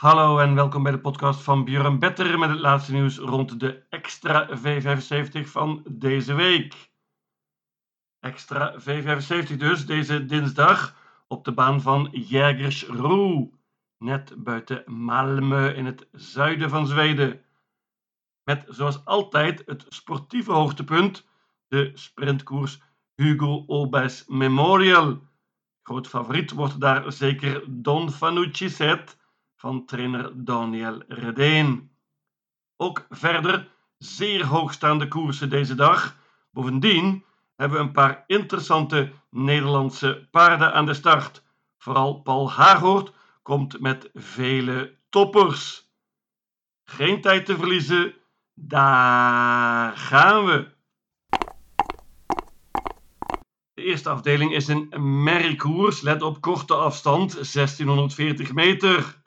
Hallo en welkom bij de podcast van Björn Better met het laatste nieuws rond de extra V75 van deze week. Extra V75 dus, deze dinsdag op de baan van Jägersro, net buiten Malmö in het zuiden van Zweden. Met zoals altijd het sportieve hoogtepunt, de sprintkoers Hugo Obes Memorial. Groot favoriet wordt daar zeker Don Fanucci Zet van trainer Daniel Redeen. Ook verder zeer hoogstaande koersen deze dag. Bovendien hebben we een paar interessante Nederlandse paarden aan de start. Vooral Paul Haaghoort komt met vele toppers. Geen tijd te verliezen, daar gaan we. De eerste afdeling is een merriekoers. Let op korte afstand, 1640 meter.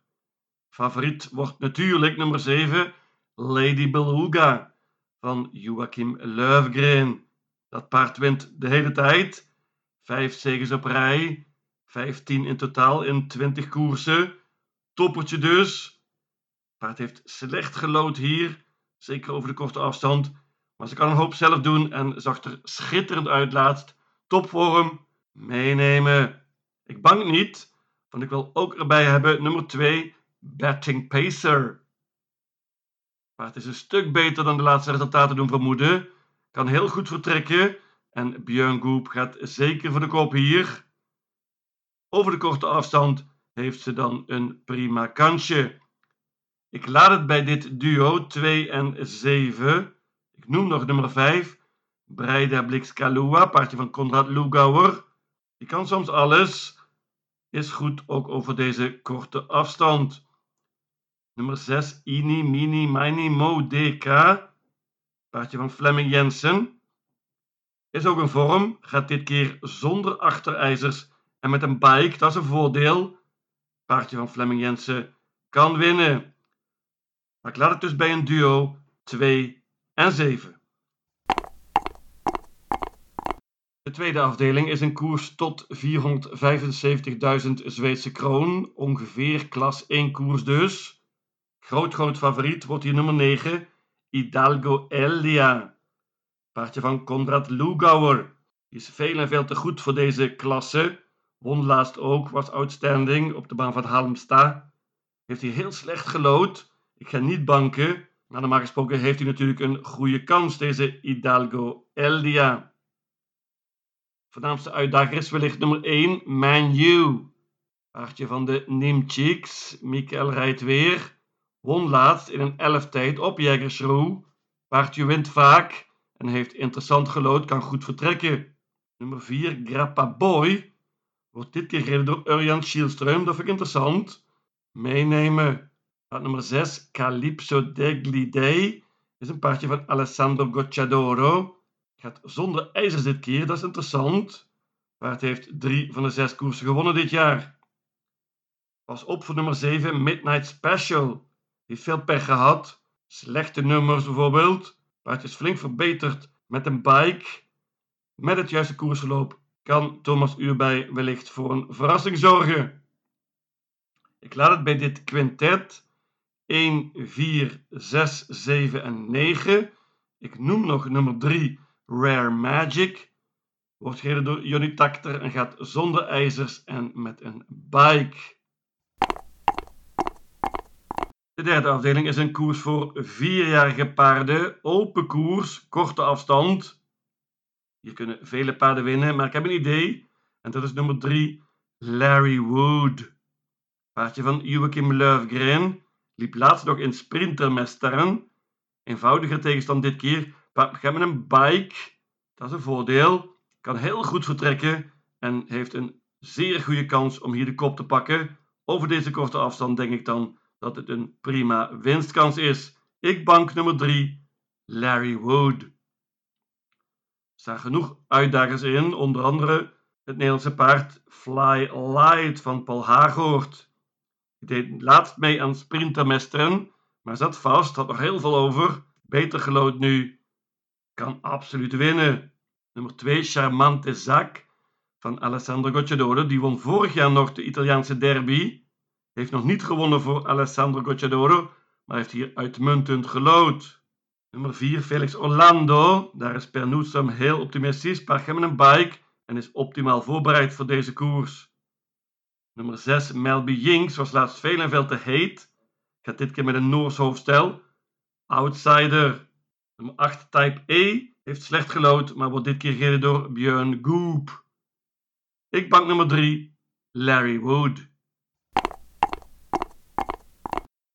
Favoriet wordt natuurlijk nummer 7, Lady Beluga van Joachim Löfgren. Dat paard wint de hele tijd. Vijf zegens op rij, 15 in totaal in 20 koersen. Toppertje dus. Paard heeft slecht gelood hier, zeker over de korte afstand. Maar ze kan een hoop zelf doen en zag er schitterend uit laatst. Topvorm, meenemen. Ik bang niet, want ik wil ook erbij hebben nummer 2, Batting Pacer. Maar het is een stuk beter dan de laatste resultaten doen vermoeden. Kan heel goed vertrekken. En Björn Goop gaat zeker voor de kop hier. Over de korte afstand heeft ze dan een prima kansje. Ik laat het bij dit duo 2 en 7. Ik noem nog nummer 5. Breida Blixkalua, paardje van Konrad Lugauer. Die kan soms alles. Is goed ook over deze korte afstand. Nummer 6, Ini, Mini, Mini, Mo, DK. Paardje van Fleming Jensen. Is ook een vorm. Gaat dit keer zonder achterijzers en met een bike. Dat is een voordeel. Paardje van Fleming Jensen kan winnen. Maar ik laat het dus bij een duo 2 en 7. De tweede afdeling is een koers tot 475.000 Zweedse kroon. Ongeveer klas 1 koers dus. Groot, groot favoriet wordt hier nummer 9, Hidalgo Elia. Paardje van Konrad Lugauer. Is veel en veel te goed voor deze klasse. Won laatst ook, was outstanding op de baan van Halmstad. Heeft hij heel slecht gelood. Ik ga niet banken. Maar normaal gesproken heeft hij natuurlijk een goede kans, deze Hidalgo Elia. Voornaamste uitdager is wellicht nummer 1, Manu. Paardje van de Nimchiks. Mikael rijdt weer. Won laatst in een elftijd op Jägersro. Paardje wint vaak en heeft interessant gelood, kan goed vertrekken. Nummer 4, Grappa Boy. Wordt dit keer gereden door Urjan Schielström, dat vind ik interessant. Meenemen. Paard nummer 6, Calypso degli Dei. Is een paardje van Alessandro Gocciadoro. Gaat zonder ijzers dit keer, dat is interessant. Paard heeft drie van de zes koersen gewonnen dit jaar. Pas op voor nummer 7, Midnight Special heeft veel pech gehad. Slechte nummers bijvoorbeeld. Maar het is flink verbeterd met een bike. Met het juiste koersverloop kan Thomas Uurbij wellicht voor een verrassing zorgen. Ik laat het bij dit quintet 1, 4, 6, 7 en 9. Ik noem nog nummer 3 Rare Magic. Wordt gereden door Johnny Takter en gaat zonder ijzers en met een bike. De derde afdeling is een koers voor vierjarige paarden. Open koers, korte afstand. Hier kunnen vele paarden winnen, maar ik heb een idee. En dat is nummer 3, Larry Wood. Paardje van Joachim Löfgren. Liep laatst nog in sprintermesteren. Eenvoudiger tegenstand dit keer. Paard met een bike. Dat is een voordeel. Kan heel goed vertrekken. En heeft een zeer goede kans om hier de kop te pakken. Over deze korte afstand denk ik dan dat het een prima winstkans is. Ik bank nummer 3, Larry Wood. Er staan genoeg uitdagers in, onder andere het Nederlandse paard Fly Light van Paul Hagoort. Die deed laatst mee aan sprintermesteren, maar zat vast, had nog heel veel over. Beter gelood nu, kan absoluut winnen. Nummer 2, Charmante Zac van Alessandro Gocciadoro. Die won vorig jaar nog de Italiaanse derby Heeft nog niet gewonnen voor Alessandro Gocciadoro, maar heeft hier uitmuntend gelood. Nummer 4, Felix Orlando. Daar is Pernoetsam heel optimistisch. Paard met een bike en is optimaal voorbereid voor deze koers. Nummer 6, Melby Jinks, was laatst veel en veel te heet. Gaat dit keer met een Noors hoofdstel. Outsider. Nummer 8, Type E, heeft slecht gelood, maar wordt dit keer gereden door Björn Goop. Ik bank nummer 3, Larry Wood.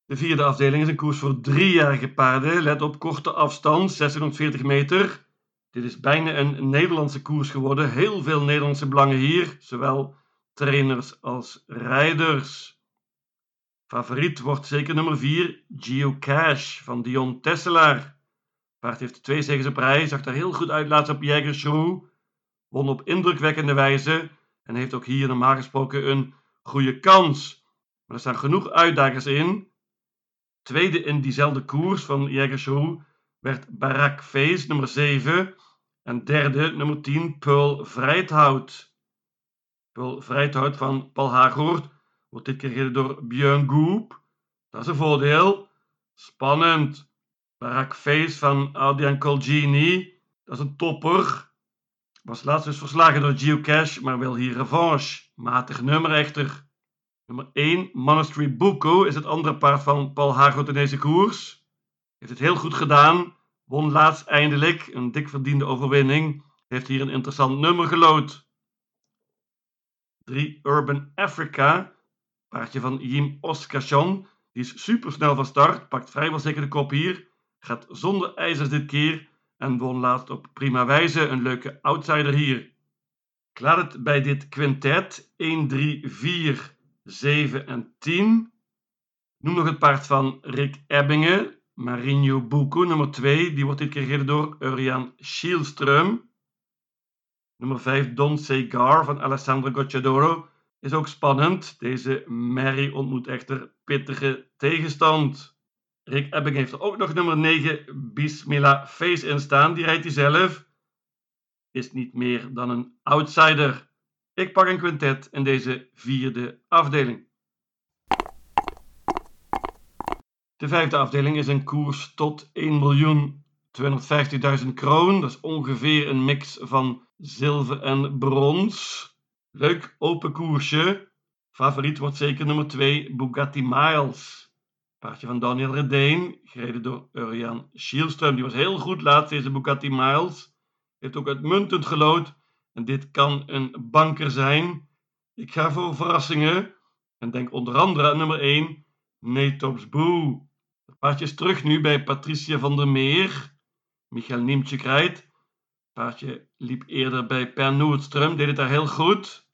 De vierde afdeling is een koers voor driejarige paarden. Let op korte afstand, 640 meter. Dit is bijna een Nederlandse koers geworden. Heel veel Nederlandse belangen hier, zowel trainers als rijders. Favoriet wordt zeker nummer 4, Geocache van Dion Tesselaar. Paard heeft twee zegens op rij, zag er heel goed uit laatst op Jägershoe. Won op indrukwekkende wijze en heeft ook hier normaal gesproken een goede kans. Maar er staan genoeg uitdagers in. Tweede in diezelfde koers van Jägershoe werd Barak Fees, nummer 7. En derde, nummer 10, Pearl Vrijthout. Pearl Vrijthout van Paul Hagoort wordt dit keer gereden door Björn Goop. Dat is een voordeel. Spannend. Barak Fees van Adrian Colgini. Dat is een topper. Was laatst dus verslagen door Geocache, maar wil hier revanche. Matig nummer echter. Nummer 1, Monastery Buko, is het andere paard van Paul Hagoort in deze koers. Heeft het heel goed gedaan. Won laatst eindelijk. Een dik verdiende overwinning. Heeft hier een interessant nummer gelood. 3, Urban Africa. Paardje van Jim Oskachon. Die is supersnel van start. Pakt vrijwel zeker de kop hier. Gaat zonder ijzers dit keer. En won laatst op prima wijze. Een leuke outsider hier. Ik laat het bij dit quintet. 1, 3, 4, 7 en 10. Noem nog het paard van Rick Ebbingen. Marinho Bucco, nummer 2. Die wordt dit keer door Urian Schielström. Nummer 5, Don Segar van Alessandro Gocciadoro. Is ook spannend. Deze Mary ontmoet echter pittige tegenstand. Rick Ebbing heeft er ook nog nummer 9, Bismillah Face in staan. Die rijdt hij zelf. Is niet meer dan een outsider. Ik pak een quintet in deze vierde afdeling. De vijfde afdeling is een koers tot 1.250.000 kroon. Dat is ongeveer een mix van zilver en brons. Leuk open koersje. Favoriet wordt zeker nummer 2 Bugatti Miles. Paardje van Daniel Redeen, gereden door Urian Schielström. Die was heel goed laatst, deze Bugatti Miles. Heeft ook uitmuntend gelood. En dit kan een banker zijn. Ik ga voor verrassingen. En denk onder andere aan nummer 1, Netops Boo. Het paardje is terug nu bij Patricia van der Meer. Michael Niemtje rijdt. Het paardje liep eerder bij Per Noordström, deed het daar heel goed.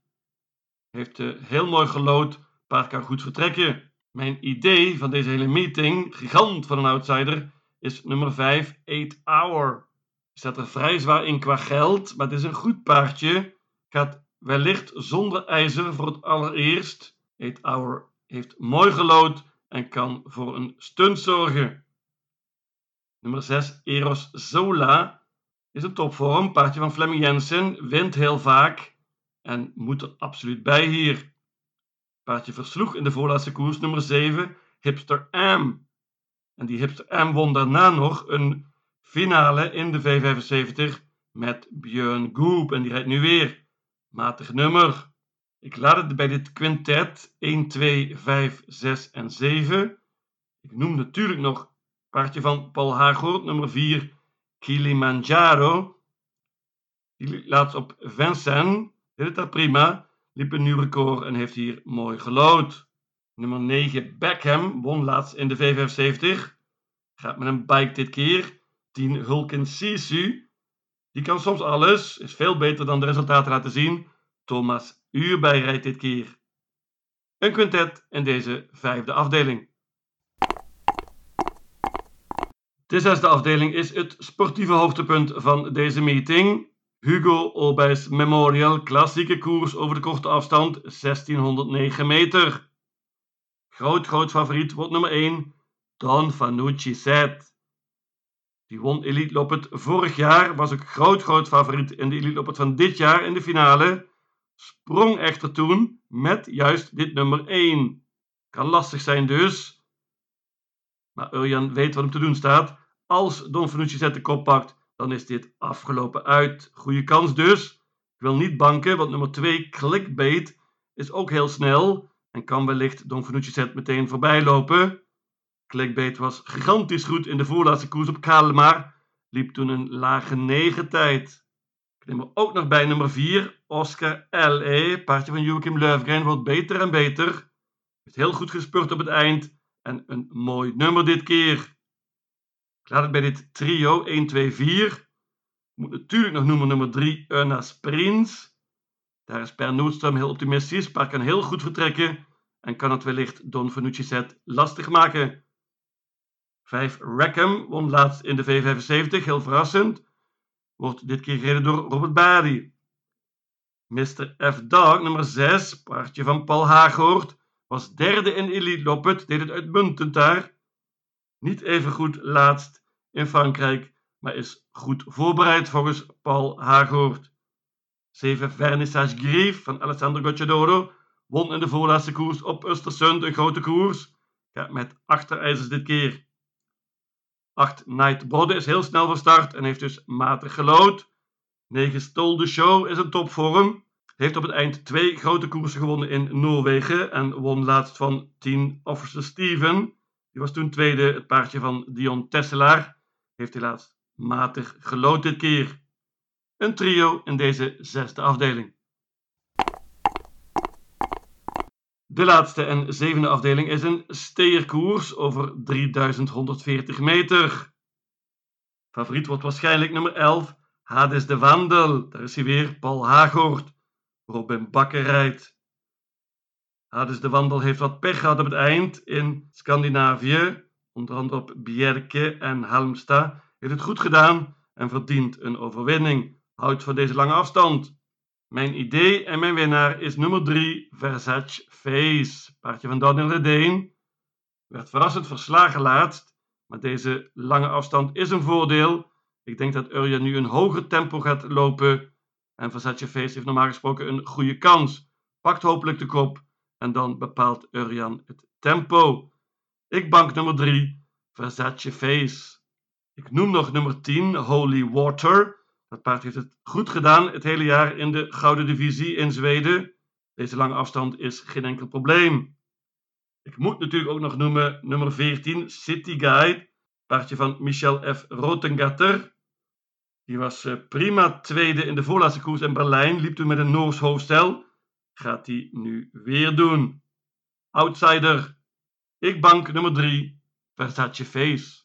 Heeft uh, heel mooi gelood. Paard kan goed vertrekken. Mijn idee van deze hele meeting, gigant van een outsider, is nummer 5, 8 Hour. Staat er vrij zwaar in qua geld, maar het is een goed paardje. Gaat wellicht zonder ijzer voor het allereerst. 8 Hour heeft mooi gelood en kan voor een stunt zorgen. Nummer 6, Eros Zola, is een topvorm. Paardje van Flemming Jensen, wint heel vaak en moet er absoluut bij hier. Paardje versloeg in de voorlaatste koers nummer 7, Hipster M. En die Hipster M won daarna nog een finale in de V75 met Björn Goop. En die rijdt nu weer. Matig nummer. Ik laat het bij dit quintet 1, 2, 5, 6 en 7. Ik noem natuurlijk nog paardje van Paul Hagoort, nummer 4, Kilimanjaro. Die laat op Vincent. Dit is prima. Liep een nieuw record en heeft hier mooi gelood. Nummer 9, Beckham, won laatst in de V75. Gaat met een bike dit keer. 10, Hulken Sisu. Die kan soms alles, is veel beter dan de resultaten laten zien. Thomas Uurbij rijdt dit keer. Een quintet in deze vijfde afdeling. De zesde afdeling is het sportieve hoogtepunt van deze meeting. Hugo Obijs Memorial, klassieke koers over de korte afstand, 1609 meter. Groot, groot favoriet wordt nummer 1, Don Fanucci Set. Die won Elite Loppet vorig jaar, was ook groot, groot favoriet in de Elite Loppet van dit jaar in de finale. Sprong echter toen met juist dit nummer 1. Kan lastig zijn dus. Maar Urjan weet wat hem te doen staat. Als Don Fanucci zet de kop pakt, dan is dit afgelopen uit. Goede kans dus. Ik wil niet banken, want nummer 2, clickbait, is ook heel snel en kan wellicht Don Fanucci zet meteen voorbij lopen. Clickbait was gigantisch goed in de voorlaatste koers op Kalmar, liep toen een lage 9 tijd. Er ook nog bij nummer 4, Oscar L.E., paardje van Joachim Löfgren, wordt beter en beter. Heeft heel goed gespeurd op het eind en een mooi nummer dit keer. Ik laat het bij dit trio 1, 2, 4. Moet natuurlijk nog noemen nummer 3, Ernas Prins. Daar is Per Noordstrom heel optimistisch, maar kan heel goed vertrekken en kan het wellicht Don Fanucci set lastig maken. 5 Rackham won laatst in de V75, heel verrassend. Wordt dit keer gereden door Robert Badi. Mr. F. Dog, nummer 6, paardje van Paul Haaghoort, was derde in Elite Loppet, deed het uitmuntend daar. Niet even goed laatst in Frankrijk, maar is goed voorbereid volgens Paul Haaghoort. 7 Vernissage Grief van Alessandro Gocciadoro won in de voorlaatste koers op Östersund een grote koers. Ja, met achterijzers dit keer. 8 Night Bode is heel snel van start en heeft dus matig gelood. 9 Stole the Show is een topvorm. Heeft op het eind twee grote koersen gewonnen in Noorwegen en won laatst van 10 Officer Steven. Die was toen tweede, het paardje van Dion Tesselaar. Heeft helaas matig gelood dit keer. Een trio in deze zesde afdeling. De laatste en zevende afdeling is een steerkoers over 3140 meter. Favoriet wordt waarschijnlijk nummer 11, Hades de Wandel. Daar is hij weer, Paul Hagoort. Robin Bakker rijdt. Hades de Wandel heeft wat pech gehad op het eind in Scandinavië. Onder andere op Bjerke en Halmstad. Heeft het goed gedaan en verdient een overwinning. Houdt van deze lange afstand. Mijn idee en mijn winnaar is nummer 3, Versace Face. Paardje van Daniel Redeen. Werd verrassend verslagen laatst, maar deze lange afstand is een voordeel. Ik denk dat Urja nu een hoger tempo gaat lopen. En Versace Face heeft normaal gesproken een goede kans. Pakt hopelijk de kop en dan bepaalt Urjan het tempo. Ik bank nummer 3, Versace Face. Ik noem nog nummer 10, Holy Water. Dat paard heeft het goed gedaan het hele jaar in de Gouden Divisie in Zweden. Deze lange afstand is geen enkel probleem. Ik moet natuurlijk ook nog noemen nummer 14, City Guide. Paardje van Michel F. Rotengatter. Die was eh, prima tweede in de voorlaatste koers in Berlijn. Liep toen met een Noors hoofdstel. Gaat hij nu weer doen. Outsider. Ik bank nummer 3, Versace Face.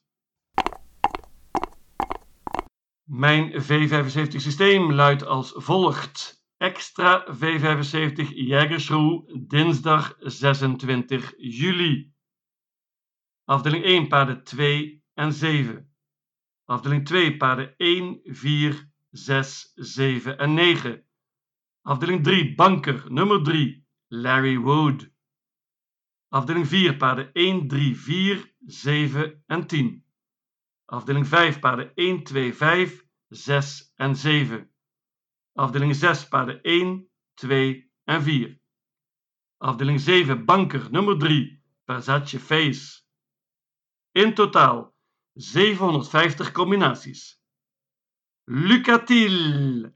Mijn V75 systeem luidt als volgt. Extra V75 Jägersroe, dinsdag 26 juli. Afdeling 1 paarden 2 en 7. Afdeling 2 paarden 1, 4, 6, 7 en 9. Afdeling 3 banker nummer 3 Larry Wood. Afdeling 4 paarden 1, 3, 4, 7 en 10. Afdeling 5 paarden 1, 2, 5, 6 en 7. Afdeling 6 paarden 1, 2 en 4. Afdeling 7 banker nummer 3 Versace Face. In totaal 750 combinaties. Lucatil.